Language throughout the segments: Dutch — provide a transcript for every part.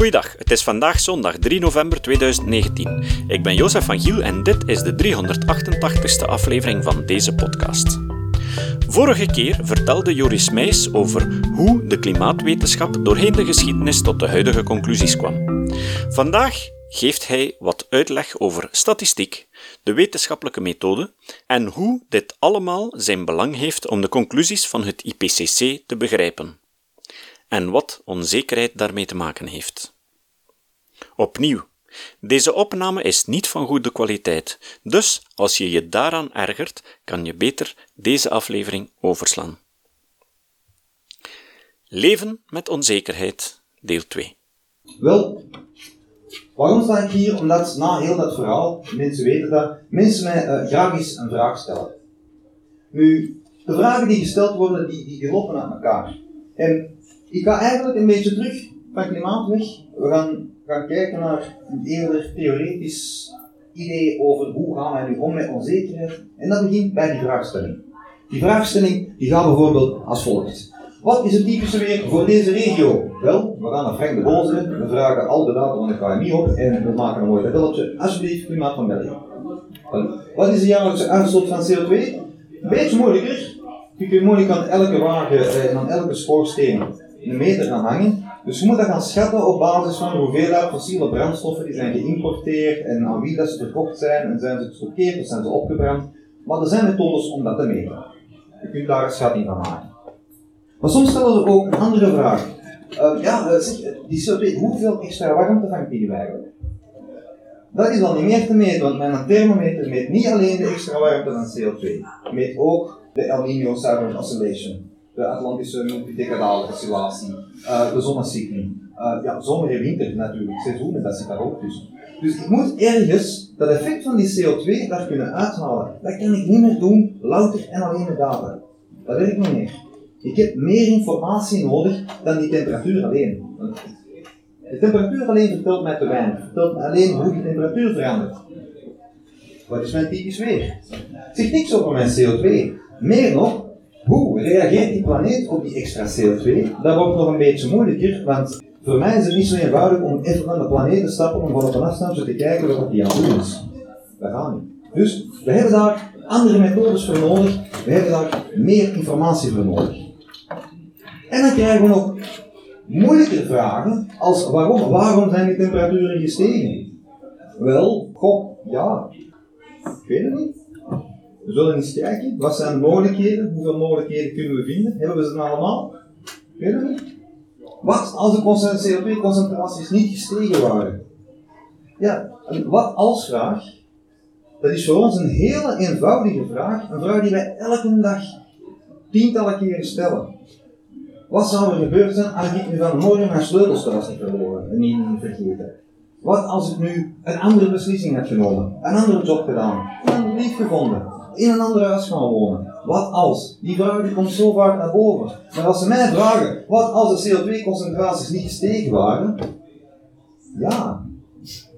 Goeiedag, het is vandaag zondag 3 november 2019. Ik ben Jozef van Giel en dit is de 388ste aflevering van deze podcast. Vorige keer vertelde Joris Meijs over hoe de klimaatwetenschap doorheen de geschiedenis tot de huidige conclusies kwam. Vandaag geeft hij wat uitleg over statistiek, de wetenschappelijke methode en hoe dit allemaal zijn belang heeft om de conclusies van het IPCC te begrijpen. En wat onzekerheid daarmee te maken heeft. Opnieuw, deze opname is niet van goede kwaliteit, dus als je je daaraan ergert, kan je beter deze aflevering overslaan. Leven met onzekerheid, deel 2. Wel, waarom sta ik hier? Omdat na heel dat verhaal, mensen weten dat, mensen mij uh, graag eens een vraag stellen. Nu, de vragen die gesteld worden, die, die, die lopen uit elkaar. En ik ga eigenlijk een beetje terug van klimaat weg. We gaan, gaan kijken naar een eerder theoretisch idee over hoe gaan wij nu om met onzekerheid. En dat begint bij die vraagstelling. Die vraagstelling die gaat bijvoorbeeld als volgt. Wat is het typische weer voor deze regio? Wel, we gaan naar Frank de Boze, we vragen al de data van de KMI op en we maken een mooi tabelletje. Alsjeblieft, klimaat van België. Wat is de jaarlijkse uitstoot van CO2? Een beetje moeilijker. Je kunt moeilijk aan elke wagen en aan elke schoorsteen een meter gaan hangen. Dus je moet dat gaan schatten op basis van hoeveelheid fossiele brandstoffen die zijn geïmporteerd en aan wie dat ze verkocht zijn en zijn ze gestockeerd of zijn ze opgebrand. Maar er zijn methodes om dat te meten. Je kunt daar een schatting van maken. Maar soms stellen ze ook een andere vraag. Uh, ja, zeg, die CO2, hoeveel extra warmte vangt die nu eigenlijk? Dat is al niet meer te meten, want mijn thermometer meet niet alleen de extra warmte van CO2, meet ook de El Niño Southern Oscillation de Atlantische multidecadale oscillatie, uh, de zonnecycli. Uh, ja, zomer en winter natuurlijk, seizoenen, dat zit daar ook tussen. Dus ik moet ergens dat effect van die CO2 daar kunnen uithalen. Dat kan ik niet meer doen, louter en alleen met data. Dat werkt niet meer. Ik heb meer informatie nodig dan die temperatuur alleen. De temperatuur alleen vertelt mij te weinig. Vertelt mij alleen hoe de temperatuur verandert. Wat is mijn typisch weer? Het zegt niks over mijn CO2. Meer nog, hoe reageert die planeet op die extra CO2? Dat wordt nog een beetje moeilijker, want voor mij is het niet zo eenvoudig om even van de planeet te stappen om van op een afstandje te kijken wat die aan het doen is. Dat gaat niet. Dus we hebben daar andere methodes voor nodig, we hebben daar meer informatie voor nodig. En dan krijgen we nog moeilijke vragen als waarom, waarom zijn die temperaturen gestegen? Wel, goh, ja, ik weet het niet. We zullen eens kijken, wat zijn de mogelijkheden? Hoeveel mogelijkheden kunnen we vinden? Hebben we ze allemaal? Weet we niet. Wat als de CO2-concentraties niet gestegen waren? Ja, een wat als vraag, dat is voor ons een hele eenvoudige vraag. Een vraag die wij elke dag tientallen keren stellen. Wat zou er gebeuren zijn als ik nu van morgen mijn sleutels thuis niet verloren en niet vergeten? Wat als ik nu een andere beslissing had genomen, een andere job gedaan, een ander gevonden, in een ander huis gaan wonen. Wat als? Die vraag komt zo vaak naar boven. Maar als ze mij vragen, wat als de CO2-concentraties niet gestegen waren? Ja,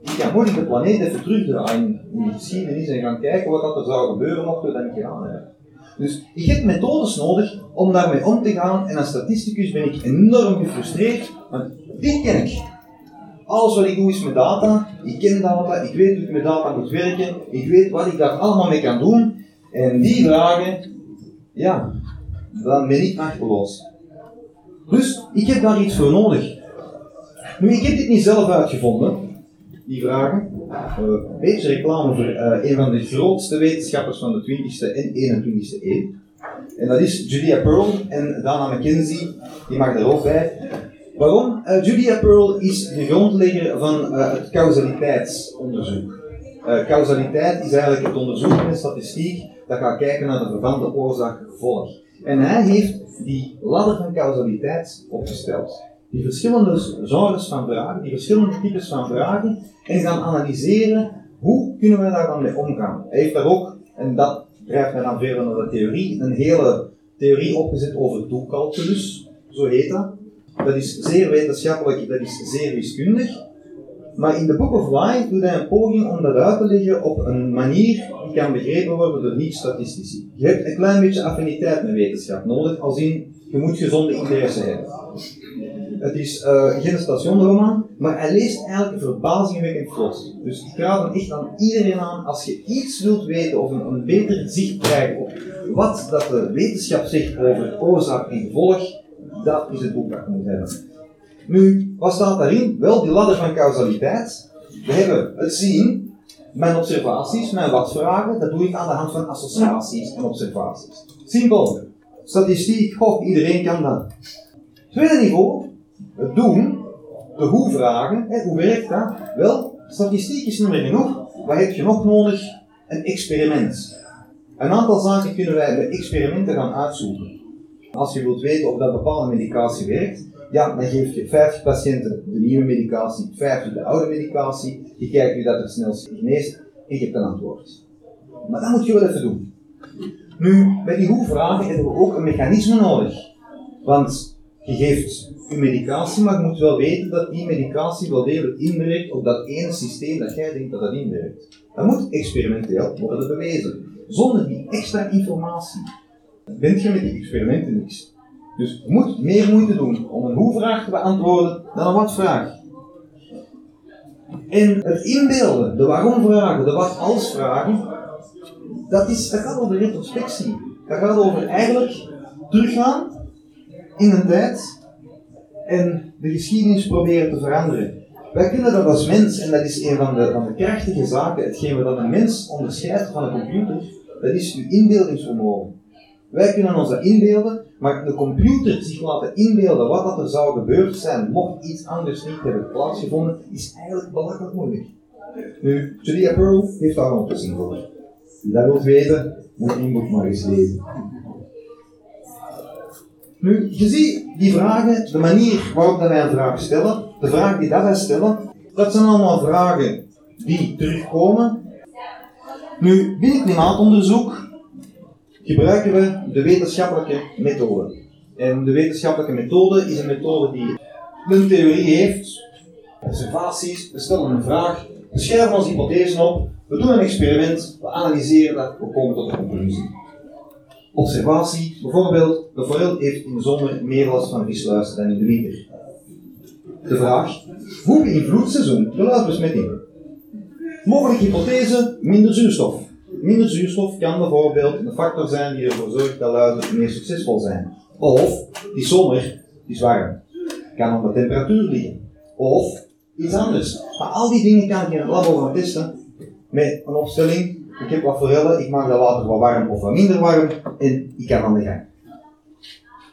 ik kan moeilijk de planeet even terugdraaien in de geschiedenis en gaan kijken wat er zou gebeuren mochten we dat niet gedaan hebben. Dus ik heb methodes nodig om daarmee om te gaan en als statisticus ben ik enorm gefrustreerd, want dit ken ik. Alles wat ik doe is met data, ik ken data, ik weet hoe ik met data moet werken, ik weet wat ik daar allemaal mee kan doen, en die vragen, ja, dan ben ik machteloos. Dus ik heb daar iets voor nodig. Nu, ik heb dit niet zelf uitgevonden, die vragen. Uh, een beetje reclame voor uh, een van de grootste wetenschappers van de 20e en 21e eeuw. En dat is Julia Pearl en Dana McKenzie, die mag er ook bij. Waarom? Uh, Julia Pearl is de grondlegger van het causaliteitsonderzoek. Causaliteit is eigenlijk het onderzoek in statistiek dat gaat kijken naar de verbanden oorzaak-gevolg. En hij heeft die ladder van causaliteit opgesteld. Die verschillende genres van vragen, die verschillende types van vragen, en gaan analyseren hoe kunnen we daar dan mee omgaan. Hij heeft daar ook, en dat drijft mij dan verder naar de theorie, een hele theorie opgezet over toekalculus, zo heet dat. Dat is zeer wetenschappelijk, dat is zeer wiskundig. Maar in de Book of Why doet hij een poging om dat uit te leggen op een manier die kan begrepen worden door niet-statistici. Je hebt een klein beetje affiniteit met wetenschap nodig, als in je moet gezonde interesse hebben. Het is uh, geen stationroman, maar hij leest eigenlijk verbazingwekkend vlot. Dus ik raad hem echt aan iedereen aan, als je iets wilt weten of een, een beter zicht krijgt op wat dat de wetenschap zegt over oorzaak en gevolg, dat is het boek dat je moet hebben. Nu, wat staat daarin? Wel, die ladder van causaliteit. We hebben het zien, mijn observaties, mijn wat-vragen, dat doe ik aan de hand van associaties en observaties. Simpel. Statistiek, goh, iedereen kan dat. Tweede niveau, het doen, de hoe-vragen. Hoe werkt dat? Wel, statistiek is niet meer genoeg. Wat heb je nog nodig? Een experiment. Een aantal zaken kunnen wij bij experimenten gaan uitzoeken. Als je wilt weten of dat bepaalde medicatie werkt, ja, dan geef je 50 patiënten de nieuwe medicatie, 50 de oude medicatie, je kijkt wie dat het snelst geneest en je hebt een antwoord. Maar dat moet je wel even doen. Nu, bij die hoe-vragen hebben we ook een mechanisme nodig. Want je geeft je medicatie, maar je moet wel weten dat die medicatie wel degelijk inwerkt op dat ene systeem dat jij denkt dat dat inwerkt. Dat moet experimenteel worden bewezen. Zonder die extra informatie bent je met die experimenten niks. Dus je moet meer moeite doen om een hoe-vraag te beantwoorden dan een wat-vraag. En het inbeelden, de waarom-vragen, de wat-als-vragen, dat, is, dat gaat over retrospectie. Dat gaat over eigenlijk teruggaan in een tijd en de geschiedenis proberen te veranderen. Wij kunnen dat als mens, en dat is een van de, van de krachtige zaken, hetgeen wat een mens onderscheidt van een computer, dat is uw inbeeldingsvermogen. Wij kunnen ons dat inbeelden, maar de computer zich laten inbeelden wat dat er zou gebeurd zijn, mocht iets anders niet hebben plaatsgevonden, is eigenlijk belachelijk moeilijk. Nu, Julia Pearl heeft daar een oplossing voor. Wie dat wilt weten, moet die maar eens lezen. Nu, je ziet die vragen, de manier waarop wij een vraag stellen, de vraag die dat wij stellen, dat zijn allemaal vragen die terugkomen. Nu, binnen klimaatonderzoek gebruiken we de wetenschappelijke methode. En de wetenschappelijke methode is een methode die een theorie heeft, observaties, we stellen een vraag, we schrijven onze hypothesen op, we doen een experiment, we analyseren dat, we komen tot een conclusie. Observatie, bijvoorbeeld, de forel heeft in de zomer meer last van visluizen dan in de winter. De vraag, hoe beïnvloedt seizoen de luisbesmetting? Mogelijke hypothese, minder zuurstof. Minder zuurstof kan bijvoorbeeld een factor zijn die ervoor zorgt dat luizen meer succesvol zijn. Of, die zomer is warm. Kan op de temperatuur liggen. Of, iets anders. Maar al die dingen kan je in het labo gaan testen met een opstelling. Ik heb wat forellen, ik maak dat water wat warm of wat minder warm en ik kan aan de gang.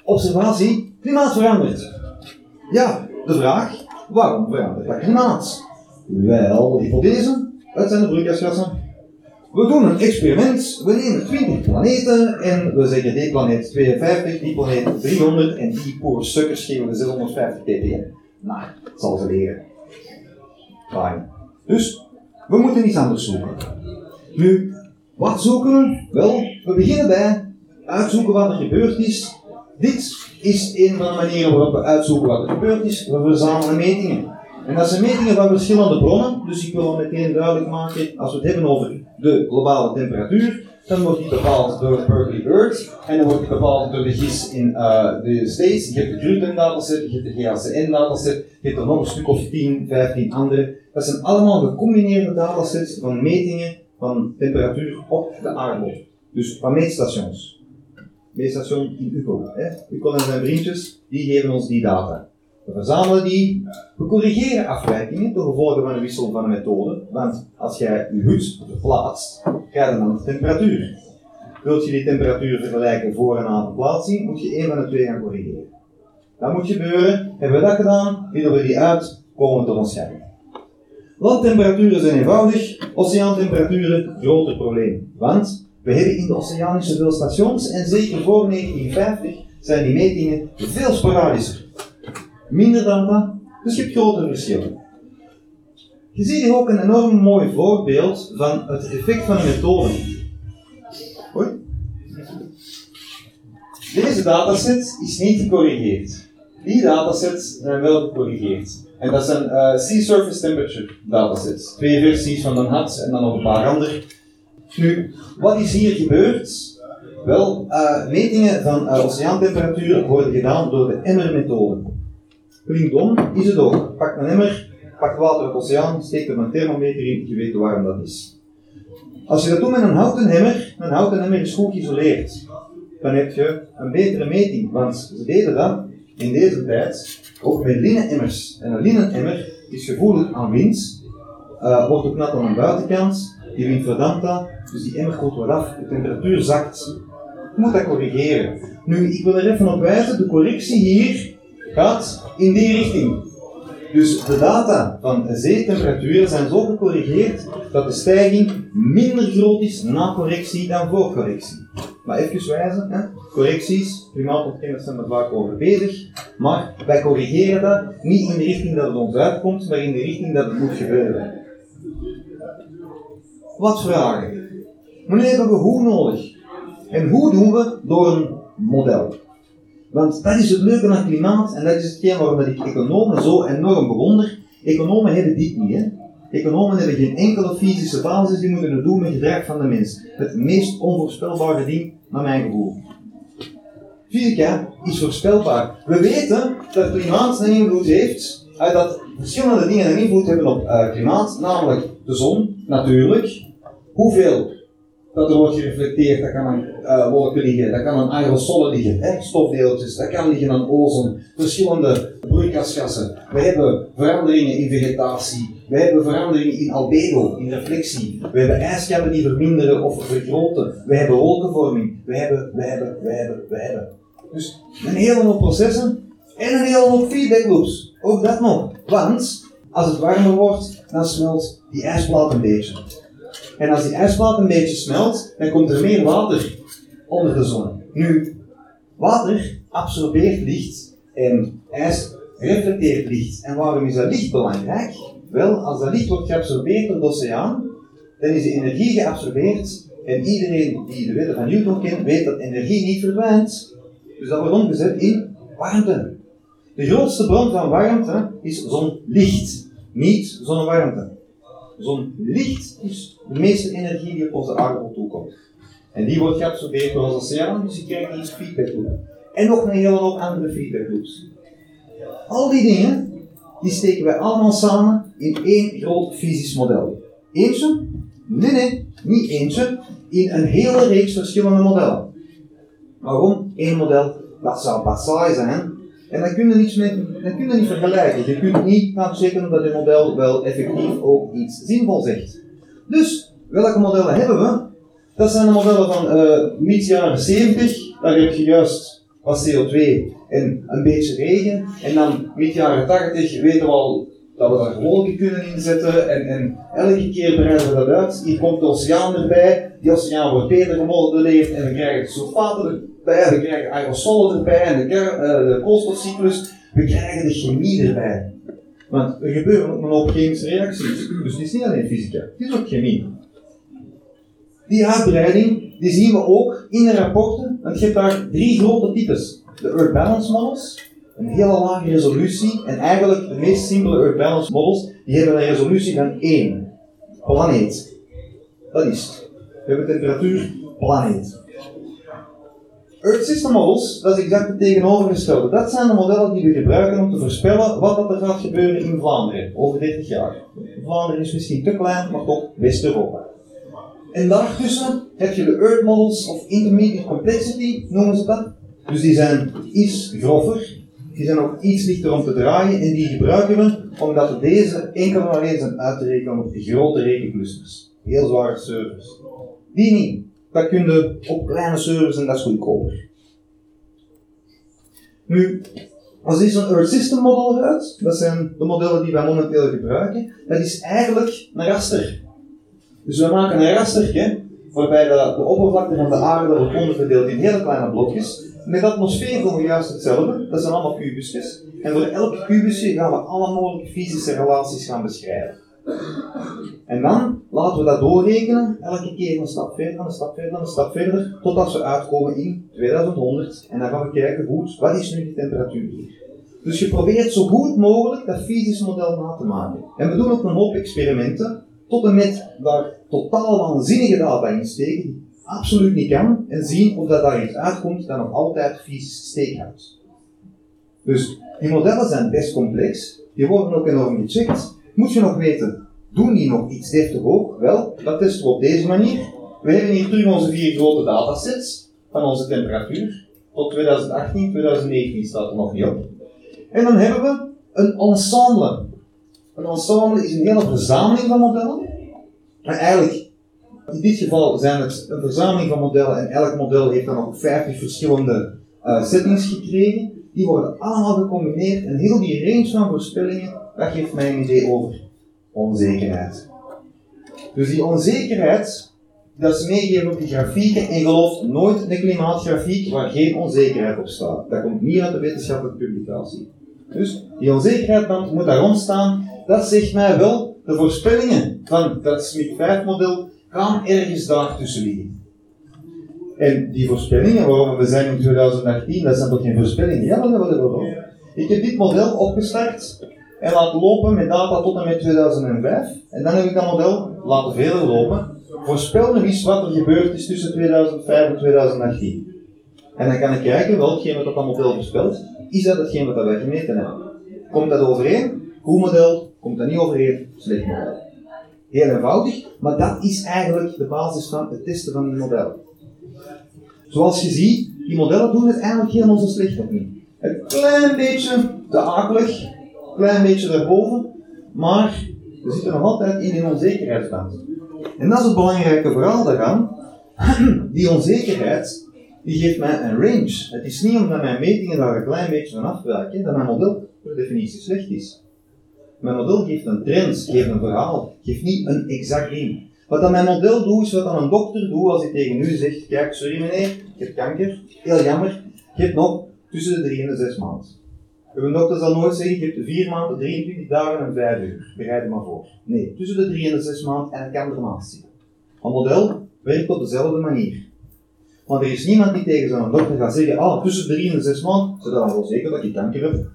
Observatie, klimaat verandert. Ja, de vraag, waarom verandert dat klimaat? Wel, hypothese, het zijn de broeikasgassen. We doen een experiment, we nemen 20 planeten en we zeggen die planeet 52, die planeet 300 en die poor sukkers geven we 650 ppm. Nou, dat zal ze leren. Fijn. Dus, we moeten iets anders zoeken. Nu, wat zoeken we? Wel, we beginnen bij uitzoeken wat er gebeurd is. Dit is een van de manieren waarop we uitzoeken wat er gebeurd is. We verzamelen metingen. En dat zijn metingen van verschillende bronnen, dus ik wil meteen duidelijk maken, als we het hebben over de globale temperatuur, dan wordt die bepaald door Berkeley Earth en dan wordt die bepaald door de GIS in uh, de States. Je hebt de Gruden dataset, je hebt de GACN dataset, je hebt er nog een stuk of 10, 15 andere. Dat zijn allemaal gecombineerde datasets van metingen van temperatuur op de aardbol. Dus van meetstations. Meetstation in UCO. Hè. UCO en zijn vriendjes, die geven ons die data. We verzamelen die, we corrigeren afwijkingen door gevolgen van een wissel van een methode, want als jij je hut verplaatst, krijg je dan de temperatuur. Wilt je die temperatuur vergelijken voor en na verplaatsing, moet je één van de twee gaan corrigeren. Dat moet gebeuren, hebben we dat gedaan, vinden we die uit, komen we tot ons. Landtemperaturen zijn eenvoudig, oceaantemperaturen groter probleem. Want we hebben in de oceaan niet zoveel stations en zeker voor 1950 zijn die metingen veel sporadischer. Minder data, dus je hebt grotere verschillen. Je ziet hier ook een enorm mooi voorbeeld van het effect van een methode. Deze dataset is niet gecorrigeerd. Die datasets zijn wel gecorrigeerd. En dat zijn uh, Sea Surface Temperature datasets. Twee versies van HAT en dan nog een paar andere. Nu, wat is hier gebeurd? Wel, uh, metingen van uh, oceaantemperatuur worden gedaan door de emmermethode. Klinkt dom, is het ook. Pak een emmer, pak water uit de oceaan, steek er een thermometer in, je weet waarom dat is. Als je dat doet met een houten emmer, een houten emmer is goed geïsoleerd. Dan heb je een betere meting, want ze deden dat in deze tijd ook met linnenemmers. En een linnenemmer is gevoelig aan wind, uh, wordt ook nat aan de buitenkant, die wind verdampt dat, dus die emmer koelt wat af, de temperatuur zakt. Je moet dat corrigeren. Nu, ik wil er even op wijzen, de correctie hier gaat in die richting. Dus de data van zeetemperaturen zijn zo gecorrigeerd dat de stijging minder groot is na correctie dan voor correctie. Maar even wijzen, hè? correcties, klimaatontkenners zijn er vaak over bezig, maar wij corrigeren dat niet in de richting dat het ons uitkomt, maar in de richting dat het moet gebeuren. Wat vragen? Nu hebben we hoe nodig. En hoe doen we? Door een model. Want dat is het leuke aan klimaat en dat is hetgeen waarom ik economen zo enorm bewonder. Economen hebben dit niet. Hè? Economen hebben geen enkele fysische basis, die moeten het doen met gedrag van de mens. Het meest onvoorspelbare ding, naar mijn gevoel. Fysica is voorspelbaar. We weten dat klimaat een invloed heeft, uh, dat verschillende dingen een invloed hebben op uh, klimaat, namelijk de zon, natuurlijk. Hoeveel dat wordt gereflecteerd, dat kan aan uh, wolken liggen, dat kan aan aerosolen liggen, hè, stofdeeltjes, dat kan liggen aan ozon, verschillende broeikasgassen. We hebben veranderingen in vegetatie, we hebben veranderingen in albedo, in reflectie. We hebben ijskappen die verminderen of vergroten. We hebben wolkenvorming. We hebben, we hebben, we hebben, we hebben. Dus een hele hoop processen en een hele hoop feedback loops. Ook dat nog. Want als het warmer wordt, dan smelt die ijsplaat een beetje. En als die ijsplaat een beetje smelt, dan komt er meer water onder de zon. Nu, water absorbeert licht en ijs reflecteert licht. En waarom is dat licht belangrijk? Wel, als dat licht wordt geabsorbeerd door de oceaan, dan is de energie geabsorbeerd. En iedereen die de wetten van Newton kent, weet dat energie niet verdwijnt. Dus dat wordt omgezet in warmte. De grootste bron van warmte is zonlicht, niet zonnewarmte. Zonlicht is de meeste energie die op onze aarde toekomt. En die wordt geabsorbeerd door onze oceaan, dus je krijgt iets feedback loop. En nog een hele hoop andere feedback loops. Al die dingen, die steken wij allemaal samen in één groot fysisch model. Eentje? Nee, nee, niet eentje. In een hele reeks verschillende modellen. Waarom? Eén model, dat zou pas saai zijn. En dan kun je, niets dan kun niet vergelijken. Je kunt niet gaan checken dat je model wel effectief ook iets zinvol zegt. Dus, welke modellen hebben we? Dat zijn de modellen van uh, mid jaren 70. Daar heb je juist wat CO2 en een beetje regen. En dan mid jaren 80 weten we al dat we wolken kunnen inzetten. En, en elke keer breiden we dat uit. Hier komt de oceaan erbij. Die oceaan wordt beter gemodelleerd en we krijgen sulfaten erbij. We krijgen aerosolen erbij en de, uh, de koolstofcyclus. We krijgen de chemie erbij. Want er gebeuren ook een chemische reacties. Dus het is niet alleen fysica, het is ook chemie. Die uitbreiding die zien we ook in de rapporten, want je hebt daar drie grote types. De Earth Balance Models, een hele lage resolutie, en eigenlijk de meest simpele Earth Balance Models, die hebben een resolutie van 1. Planeet. Dat is het. We hebben temperatuur, planeet. Earth System Models, dat is exact het tegenovergestelde. Dat zijn de modellen die we gebruiken om te voorspellen wat er gaat gebeuren in Vlaanderen over 30 jaar. Vlaanderen is misschien te klein, maar toch West-Europa. En daartussen heb je de Earth Models of Intermediate Complexity, noemen ze dat. Dus die zijn iets grover, die zijn ook iets lichter om te draaien en die gebruiken we omdat deze enkel en alleen zijn uit te rekenen op grote rekenclusters. Heel zware servers. Die niet. Dat kun je op kleine servers en dat is goedkoper. Nu, als is een Earth System model eruit, dat zijn de modellen die wij momenteel gebruiken, dat is eigenlijk een raster. Dus we maken een rastertje waarbij de, de oppervlakte van de aarde wordt onderverdeeld in hele kleine blokjes. Met atmosfeer doen we juist hetzelfde, dat zijn allemaal kubusjes. En voor elk kubusje gaan we alle mogelijke fysische relaties gaan beschrijven. En dan laten we dat doorrekenen, elke keer een stap verder, een stap verder, een stap verder, totdat we uitkomen in 2100. En dan gaan we kijken, goed, wat is nu de temperatuur hier? Dus je probeert zo goed mogelijk dat fysische model na te maken. En we doen ook een hoop experimenten, tot en met daar totaal waanzinnige data in steken, absoluut niet kan en zien of dat daar iets uitkomt dat nog altijd vies steek houdt. Dus die modellen zijn best complex, die worden ook enorm gecheckt. Moet je nog weten, doen die nog iets deftig ook? Wel, dat testen we op deze manier. We hebben hier terug onze vier grote datasets van onze temperatuur. Tot 2018, 2019 staat er nog niet op. En dan hebben we een ensemble. Een ensemble is een hele verzameling van modellen. Maar eigenlijk, in dit geval zijn het een verzameling van modellen en elk model heeft dan nog 50 verschillende uh, settings gekregen. Die worden allemaal gecombineerd en heel die range van voorspellingen, dat geeft mij een idee over onzekerheid. Dus die onzekerheid, dat is meegegeven op die grafieken en gelooft nooit een klimaatgrafiek waar geen onzekerheid op staat. Dat komt niet uit de wetenschappelijke publicatie. Dus die onzekerheid moet daar staan. Dat zegt mij wel, de voorspellingen van dat Smith 5-model gaan ergens daar tussen liggen. En die voorspellingen waarom we zijn in 2018, dat zijn toch geen voorspellingen? Ja, dat hebben we wel. Ik heb dit model opgestart en laten lopen met data tot en met 2005. En dan heb ik dat model laten verder lopen. Voorspel nog eens wat er gebeurd is tussen 2005 en 2018. En dan kan ik kijken welkgene wat dat model voorspelt, is dat hetgeen wat wij gemeten hebben. Komt dat overeen? Goed model. Komt dat niet overeen? Slecht model. Heel eenvoudig, maar dat is eigenlijk de basis van het testen van die modellen. Zoals je ziet, die modellen doen het eigenlijk helemaal zo slecht nog niet. Een klein beetje te akelig, een klein beetje daarboven, maar we zitten nog altijd in een onzekerheidsband. En dat is het belangrijke verhaal daaraan. Die onzekerheid die geeft mij een range. Het is niet omdat mijn metingen daar een klein beetje van afwijken, dat mijn model per definitie slecht is. Mijn model geeft een trend, geeft een verhaal, geeft niet een exact ding. Wat dan mijn model doet, is wat dan een dokter doet als hij tegen u zegt, kijk, sorry meneer, ik heb kanker, heel jammer, je nog tussen de 3 en de 6 maanden. Een dokter zal nooit zeggen, je hebt 4 maanden, 23 dagen en 5 uur. Bereid je maar voor. Nee, tussen de 3 en de 6 maanden en het kan ernaast zitten. Een model werkt op dezelfde manier. Want er is niemand die tegen zo'n dokter gaat zeggen, ah, tussen de 3 en de 6 maanden, ze dan wel zeker dat je kanker hebt.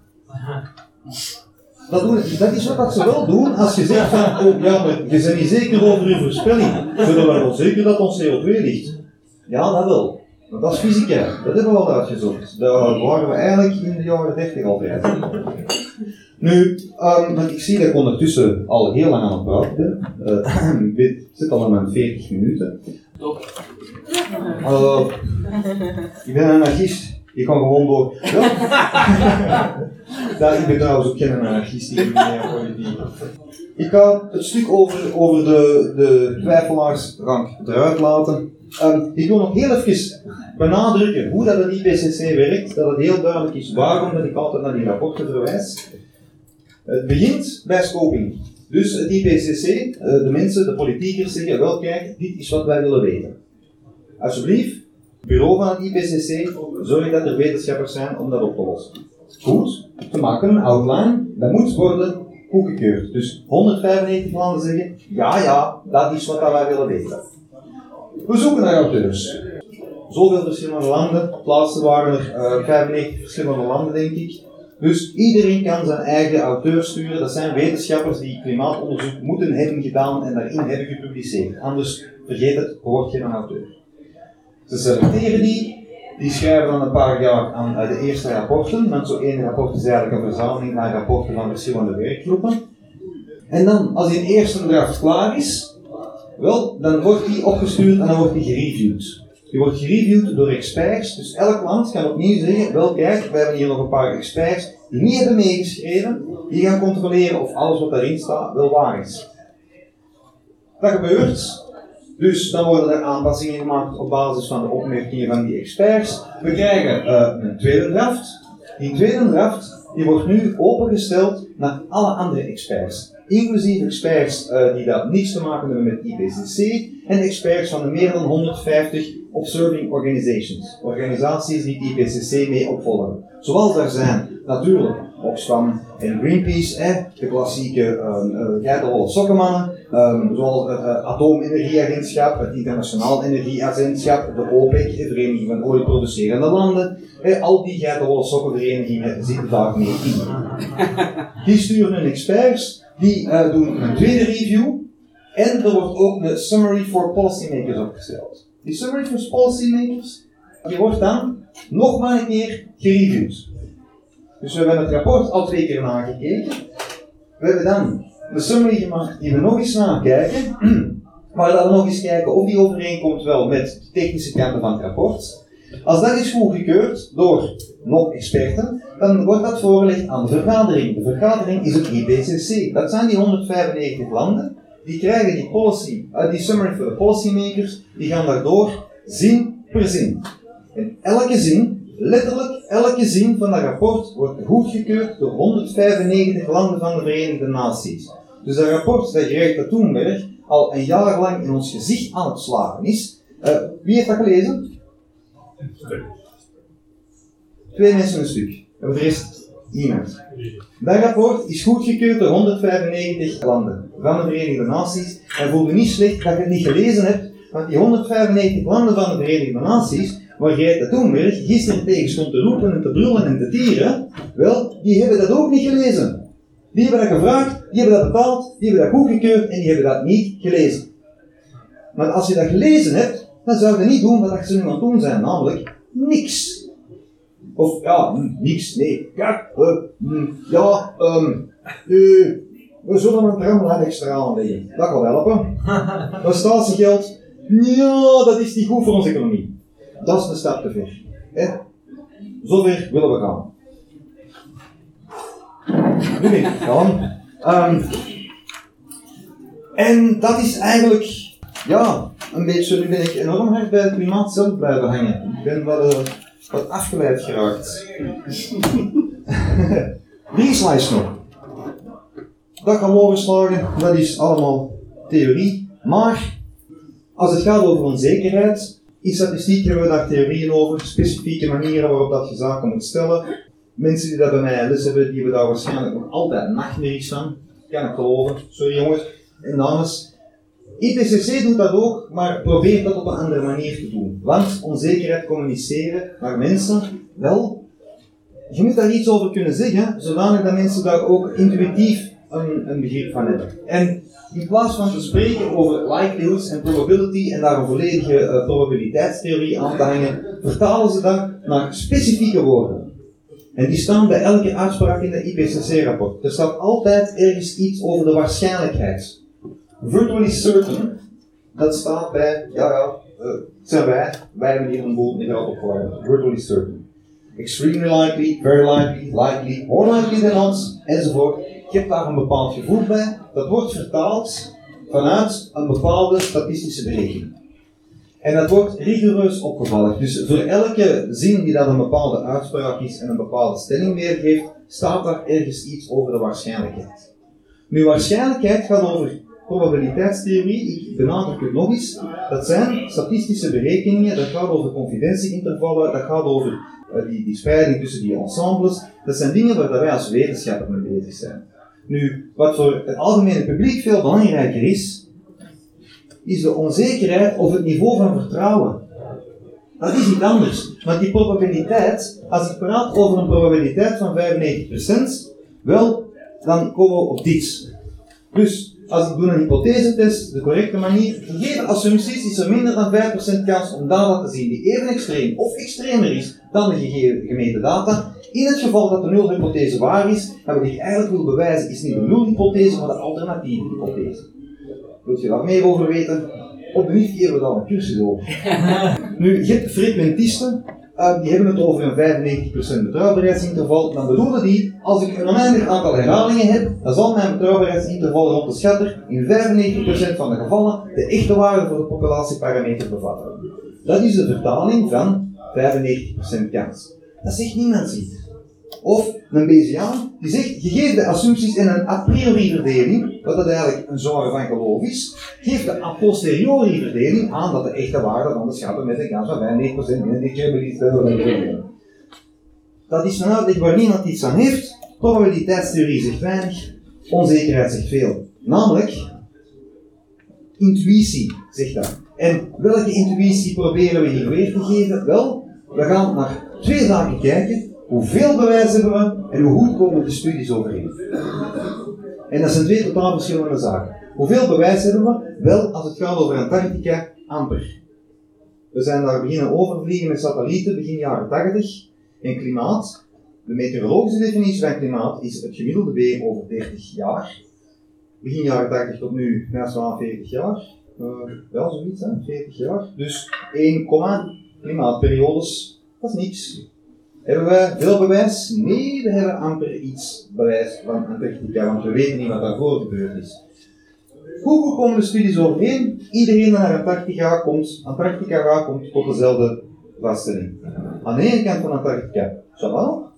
Dat, doen, dat is wat ze wel doen als je zegt van, oh ja, maar je bent niet zeker over je voorspelling. Zullen we wel zeker dat ons CO2 ligt? Ja, dat wel. Maar dat is fysica, dat hebben we al uitgezocht. Daar waren we eigenlijk in de jaren 30 altijd. Nu, um, want ik zie dat ik ondertussen al heel lang aan het praten ben. Uh, ik zit al aan mijn 40 minuten. Hallo. Ik ben een anarchist. Ik kan gewoon door. Ja. ik ben trouwens ook geen anarchist. Ik politiek. Ik ga het stuk over, over de, de twijfelaarsrank eruit laten. Um, ik wil nog heel even benadrukken hoe dat het IPCC werkt, dat het heel duidelijk is waarom dat ik altijd naar die rapporten verwijs. Het begint bij scoping. Dus het IPCC, eh, de mensen, de politiekers zeggen, wel kijk, dit is wat wij willen weten. Alsjeblieft, bureau van het IPCC, zorg dat er wetenschappers zijn om dat op te lossen. Goed, we maken een outline, dat moet worden goedgekeurd. Dus 195 landen zeggen, ja ja, dat is wat wij willen weten. We zoeken naar auteurs. Zoveel verschillende landen, op laatste waren er uh, eh, 95 verschillende landen denk ik. Dus iedereen kan zijn eigen auteur sturen. Dat zijn wetenschappers die klimaatonderzoek moeten hebben gedaan en daarin hebben gepubliceerd. Anders vergeet het, hoort geen auteur. Ze selecteren die, die schrijven dan een paar jaar aan de eerste rapporten, want zo één rapport is eigenlijk een verzameling van rapporten van verschillende werkgroepen. En dan, als die eerste draft klaar is, wel, dan wordt die opgestuurd en dan wordt die gereviewd. Die wordt gereviewd door experts, dus elk land kan opnieuw zeggen, wel kijk, we hebben hier nog een paar experts die niet hebben meegeschreven, die gaan controleren of alles wat daarin staat wel waar is. Dat gebeurt, dus dan worden er aanpassingen gemaakt op basis van de opmerkingen van die experts. We krijgen uh, een tweede draft. Die tweede draft die wordt nu opengesteld naar alle andere experts. Inclusief experts uh, die dat niets te maken hebben met IPCC en experts van de meer dan 150 observing organizations. Organisaties die het IPCC mee opvolgen. Zoals er zijn natuurlijk Oxfam en Greenpeace, hè, de klassieke um, uh, sokkenmannen, um, zoals het uh, Atoomenergieagentschap, het Internationaal Energieagentschap, de OPEC, de Vereniging van Olieproducerende Landen, hè, al die geitenwolle sokkenverenigingen zitten daar mee in. Die sturen hun experts, die doen een tweede review, en er wordt ook een summary for policymakers opgesteld. Die summary for policymakers, die wordt dan nog maar een keer gereviewd. Dus we hebben het rapport al twee keer nagekeken. We hebben dan de summary gemaakt die we nog eens nakijken. Maar dan nog eens kijken of die overeenkomt wel met de technische kanten van het rapport. Als dat is goedgekeurd door nog experten, dan wordt dat voorgelegd aan de vergadering. De vergadering is het IPCC. Dat zijn die 195 landen. Die krijgen die policy, uh, die summary voor de policymakers, die gaan daardoor zin per zin. En elke zin, letterlijk elke zin van dat rapport, wordt goedgekeurd door 195 landen van de Verenigde Naties. Dus dat rapport dat Greta Thunberg al een jaar lang in ons gezicht aan het slagen is. Uh, wie heeft dat gelezen? Twee mensen een stuk. En de rest Dat rapport is goedgekeurd door 195 landen van de Verenigde Naties. En voel je niet slecht dat je het niet gelezen hebt, want die 195 landen van de Verenigde Naties, waar Greta Thunberg gisteren tegen stond te roepen en te brullen en te tieren, wel, die hebben dat ook niet gelezen. Die hebben dat gevraagd, die hebben dat betaald, die hebben dat goedgekeurd en die hebben dat niet gelezen. Maar als je dat gelezen hebt, dan zou je niet doen wat ze nu aan het doen zijn, namelijk niks. Of ja, niks, nee. Kijk, uh, ja, um, uh, we zullen een tramlijn extra aanleggen. Dat kan helpen. Dat statiegeld, ja, dat is niet goed voor onze economie. Dat is een stap te ver. Hè? Zover willen we gaan. Nu ben ik gaan. Um, en dat is eigenlijk, ja, een beetje, nu ben ik enorm hard bij het klimaat zelf blijven hangen. Ik ben wat, uh, wat afgeleid geraakt. Die slice nog. Dat we overslagen, dat is allemaal theorie. Maar, als het gaat over onzekerheid, in statistiek hebben we daar theorieën over, specifieke manieren waarop dat je zaken moet stellen. Mensen die dat bij mij les hebben, die hebben daar waarschijnlijk nog altijd nachtmerries van. Kan ik geloven. Sorry jongens en dames. IPCC doet dat ook, maar probeert dat op een andere manier te doen. Want onzekerheid communiceren naar mensen, wel, je moet daar iets over kunnen zeggen, zodanig dat mensen daar ook intuïtief een, een begrip van hebben. En in plaats van te spreken over likelihoods en probability en daar een volledige uh, probabiliteitstheorie aan te hangen, vertalen ze dat naar specifieke woorden. En die staan bij elke uitspraak in het IPCC-rapport. Er staat altijd ergens iets over de waarschijnlijkheid. Virtually certain, dat staat bij, ja ja, uh, zijn wij, wij hebben hier een boel niet opgehouden. Virtually certain. Extremely likely, very likely, likely, more likely than not, enzovoort. Je hebt daar een bepaald gevoel bij. Dat wordt vertaald vanuit een bepaalde statistische berekening. En dat wordt rigoureus opgevallen. Dus voor elke zin die dat een bepaalde uitspraak is en een bepaalde stelling weergeeft, staat daar ergens iets over de waarschijnlijkheid. Nu, waarschijnlijkheid gaat over probabiliteitstheorie. Ik benadruk het nog eens. Dat zijn statistische berekeningen, dat gaat over confidentieintervallen, dat gaat over uh, die, die spreiding tussen die ensembles. Dat zijn dingen waar wij als wetenschapper mee bezig zijn. Nu, wat voor het algemene publiek veel belangrijker is, is de onzekerheid of het niveau van vertrouwen. Dat is iets anders. Want die probabiliteit, als ik praat over een probabiliteit van 95%, wel, dan komen we op dit. Dus, als ik doe een hypothesetest, de correcte manier, gegeven assumpties is er minder dan 5% kans om data te zien die even extreem of extremer is dan de gegeven gemeten data. In het geval dat de nulhypothese waar is, dan wat ik eigenlijk wil bewijzen is niet de nulhypothese, maar de alternatieve hypothese. Wilt je daar meer over weten? Op de NIF geven we daar een cursus over. nu, je hebt frequentisten, uh, die hebben het over een 95% betrouwbaarheidsinterval. Dan bedoelen die, als ik een oneindig aantal herhalingen heb, dan zal mijn betrouwbaarheidsinterval rond de schatter in 95% van de gevallen de echte waarde voor de populatieparameter bevatten. Dat is de vertaling van 95% kans. Dat zegt niemand iets. Of een Bayesiaan die zegt, geeft de assumpties in een a priori verdeling, wat dat eigenlijk een zware van geloof is, geeft de a posteriori verdeling aan dat de echte waarde van de schatten met een kans van 95% in de Dat is een uitleg waar niemand iets aan heeft. Probabiliteitstheorie zegt weinig, onzekerheid zegt veel. Namelijk, intuïtie zegt dat. En welke intuïtie proberen we hier weer te geven? Wel, we gaan naar twee zaken kijken Hoeveel bewijs hebben we en hoe goed komen de studies overeen? En dat zijn twee totaal verschillende zaken. Hoeveel bewijs hebben we? Wel, als het gaat over Antarctica, amper. We zijn daar beginnen overvliegen met satellieten begin jaren 80. En klimaat, de meteorologische definitie van klimaat is het gemiddelde weer over 30 jaar. Begin jaren 80 tot nu, naast 40 jaar. Uh, ja, zoiets, hè? 40 jaar. Dus 1, klimaatperiodes, dat is niks. Hebben we veel bewijs? Nee, we hebben amper iets bewijs van Antarctica, want we weten niet wat daarvoor gebeurd is. Hoe komen de studies overeen? Iedereen die naar Antarctica komt, Antarctica komt tot dezelfde vaststelling. Aan de ene kant van Antarctica, zowel.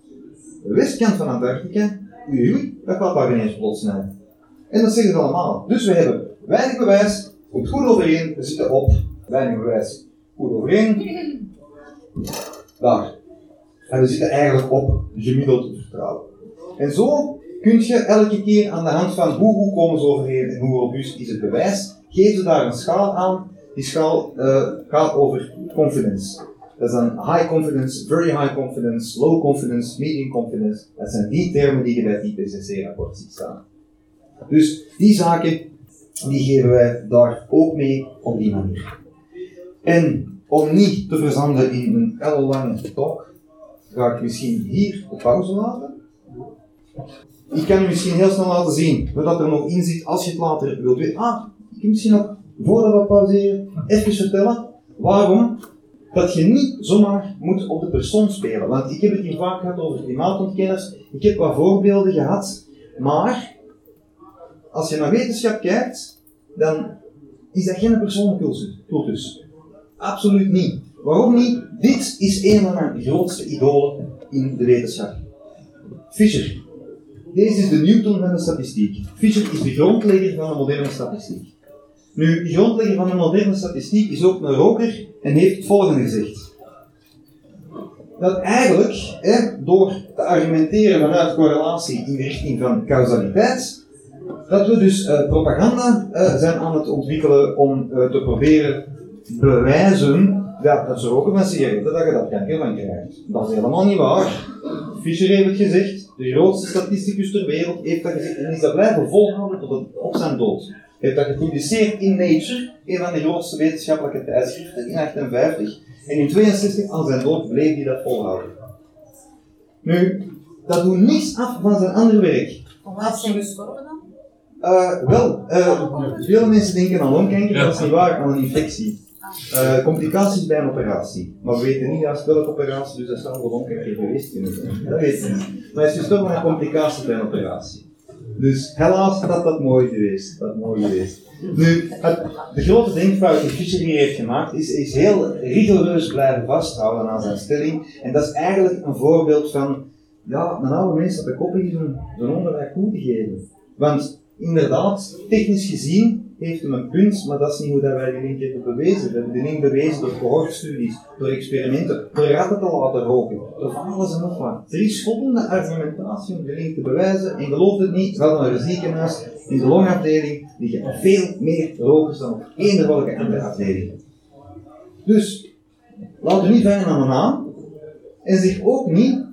De westkant van Antarctica, oei, dat gaat daar ineens plots snel. En dat zeggen ze allemaal. Dus we hebben weinig bewijs, komt goed overeen, we zitten op weinig bewijs, goed overeen. Daar. En we zitten eigenlijk op gemiddeld vertrouwen. En zo kun je elke keer aan de hand van hoe goed komen ze overeen en hoe robuust is het bewijs, geven ze daar een schaal aan. Die schaal uh, gaat over confidence. Dat is een high confidence, very high confidence, low confidence, medium confidence. Dat zijn die termen die je bij het IPCC-rapport ziet staan. Dus die zaken, die geven wij daar ook mee op die manier. En om niet te verzanden in een ellenlange talk, ga ik misschien hier op pauze laten. Ik kan misschien heel snel laten zien wat er nog in zit als je het later wilt weten. Ah, ik kan misschien nog, voordat we pauzeren, even vertellen waarom dat je niet zomaar moet op de persoon spelen. Want ik heb het hier vaak gehad over klimaatontkenners. Ik heb wat voorbeelden gehad. Maar, als je naar wetenschap kijkt, dan is dat geen persoonlijke cultus. Absoluut niet. Waarom niet? Dit is een van mijn grootste idolen in de wetenschap. Fischer. Deze is de Newton van de statistiek. Fischer is de grondlegger van de moderne statistiek. Nu, de grondlegger van de moderne statistiek is ook een roker en heeft het volgende gezegd. Dat eigenlijk, door te argumenteren vanuit correlatie in de richting van causaliteit, dat we dus uh, propaganda uh, zijn aan het ontwikkelen om uh, te proberen bewijzen ja, dat ze roken van sigaretten, dat je dat kanker van krijgt. Dat is helemaal niet waar. Fischer heeft het gezegd, de grootste statisticus ter wereld heeft dat gezegd en is dat blijven volhouden tot het, op zijn dood. Heeft dat gepubliceerd in Nature, een van de grootste wetenschappelijke tijdschriften, in 1958. En in 62 aan zijn dood bleef hij dat volhouden. Nu, dat doet niets af van zijn andere werk. Wat zijn gestorven dan? Uh, wel, uh, veel mensen denken aan longkanker, dat is niet waar, aan een infectie. Uh, complicaties bij een operatie. Maar we weten niet juist welke operatie, dus dat zou gewoon keer geweest kunnen zijn. Dat weten we niet. Maar het is toch een complicatie bij een operatie. Dus helaas dat dat mooi geweest. Dat mooi geweest. Nu, het, de grote denkfout die Fischer hier heeft gemaakt, is, is heel rigoureus blijven vasthouden aan zijn stelling. En dat is eigenlijk een voorbeeld van, ja, een oude mens dat de kop zijn onderwijs toe te geven. Want inderdaad, technisch gezien, heeft hem een punt, maar dat is niet hoe dat wij die link hebben bewezen. We hebben die link bewezen door cohortstudies, door experimenten, door ratten te laten roken, door van alles en nog wat. Er is voldoende argumentatie om die link te bewijzen, en geloof het niet, we hadden een ziekenhuis in de longafdeling liggen veel meer rokers dan op eender welke andere afdeling. Dus, laten we niet vangen aan een naam, en zich ook niet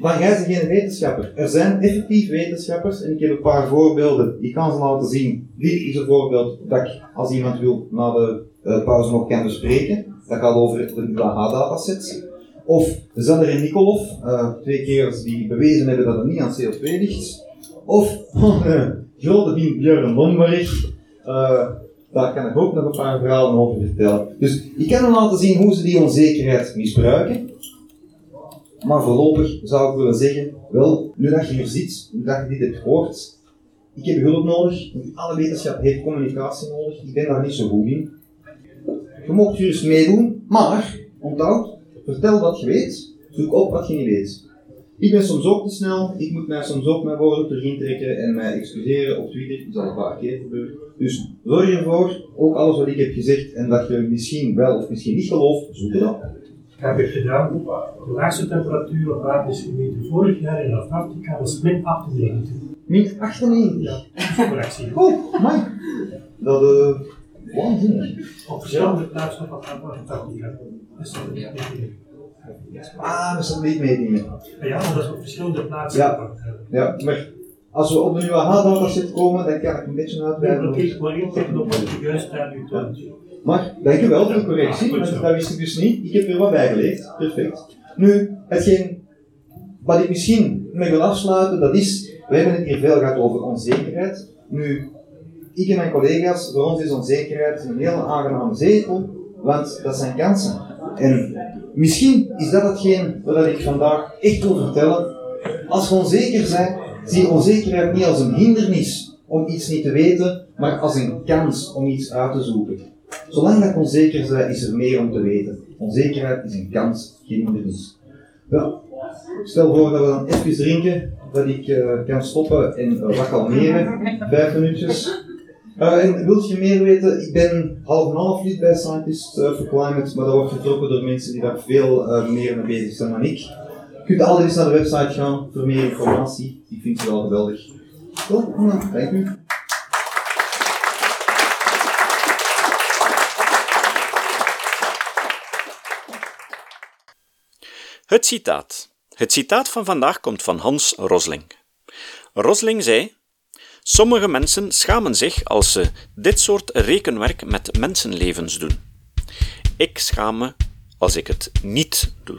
maar jij bent geen wetenschapper. Er zijn effectief wetenschappers en ik heb een paar voorbeelden. Ik kan ze laten zien. Dit is een voorbeeld dat ik, als iemand wil, na de uh, pauze nog kan bespreken. Dat gaat over de UAH-datasets. Of Zeller en Nikolov, uh, twee kerels die bewezen hebben dat het niet aan CO2 ligt. Of grote vriend Björn Lomberg. Daar kan ik ook nog een paar verhalen over vertellen. Dus ik kan hem laten zien hoe ze die onzekerheid misbruiken. Maar voorlopig zou ik willen zeggen, wel, nu dat je hier zit, nu dat je dit hebt gehoord, ik heb hulp nodig, alle wetenschap heeft communicatie nodig, ik ben daar niet zo goed in. Je mocht gerust meedoen, maar, onthoud, vertel wat je weet, zoek op wat je niet weet. Ik ben soms ook te snel, ik moet mij soms ook mijn woorden erin trekken en mij excuseren op Twitter, dat is al een paar keer gebeurd. Dus zorg ervoor, ook alles wat ik heb gezegd en dat je misschien wel of misschien niet gelooft, zoek het op heb ik gedaan. De laagste temperatuur op aarde is gemeten vorig jaar in Antarctica, was min 98. Min 98? Ja, correctie. Oh, man. Dat uh, waanzinnig. Op verschillende plaatsen op Antarctica. Dat is dat niet Ah, dat is niet metingen. Ja, dat is op verschillende plaatsen. Ja, ja maar als we op de UAH-dataset komen, dan kan ik een beetje uitbreiden. Maar maar op wat je juist nu toont. Maar dankjewel voor de correctie, want dat wist ik dus niet. Ik heb er wat bij geleerd. Perfect. Nu, hetgeen wat ik misschien mee wil afsluiten, dat is, we hebben het hier veel gehad over onzekerheid. Nu, ik en mijn collega's, voor ons is onzekerheid een hele aangename zetel, want dat zijn kansen. En misschien is dat hetgeen wat ik vandaag echt wil vertellen. Als we onzeker zijn, zie onzekerheid niet als een hindernis om iets niet te weten, maar als een kans om iets uit te zoeken. Zolang dat onzeker ben, is er meer om te weten. Onzekerheid is een kans, geen hindernis. Wel, stel voor dat we dan even drinken, dat ik uh, kan stoppen en uh, wat kalmeren, vijf minuutjes. Uh, en wilt je meer weten, ik ben half en half lid bij Scientist uh, for Climate, maar dat wordt getrokken door mensen die daar veel meer mee bezig zijn dan ik. Je kunt altijd eens naar de website gaan voor meer informatie, die vind je wel geweldig. Nou, dank u. Het citaat. Het citaat van vandaag komt van Hans Rosling. Rosling zei: Sommige mensen schamen zich als ze dit soort rekenwerk met mensenlevens doen. Ik schaam me als ik het niet doe.